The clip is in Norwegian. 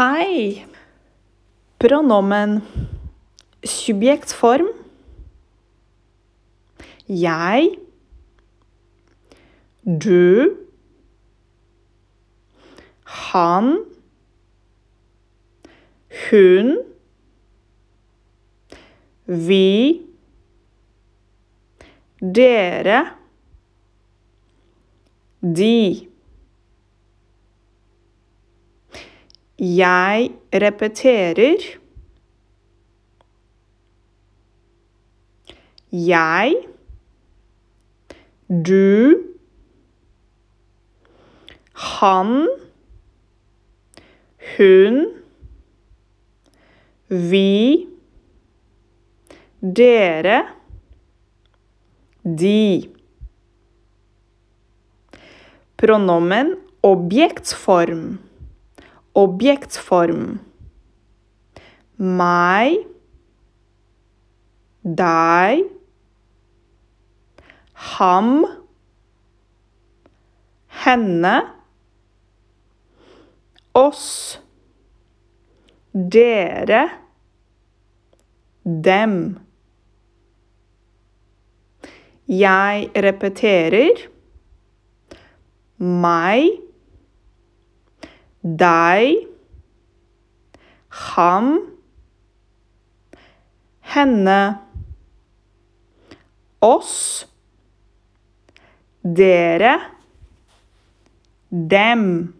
Hei. Pronomen subjektform. Jeg. Du. Han. Hun. Vi. Dere. De. Jeg repeterer. Jeg. Du. Han. Hun. Vi. Dere. De. Pronomen objektsform. Objektsform. Meg. Deg. Ham. Henne. Oss. Dere. Dem. Jeg repeterer. Meg. Deg. Ham. Henne. Oss. Dere. Dem.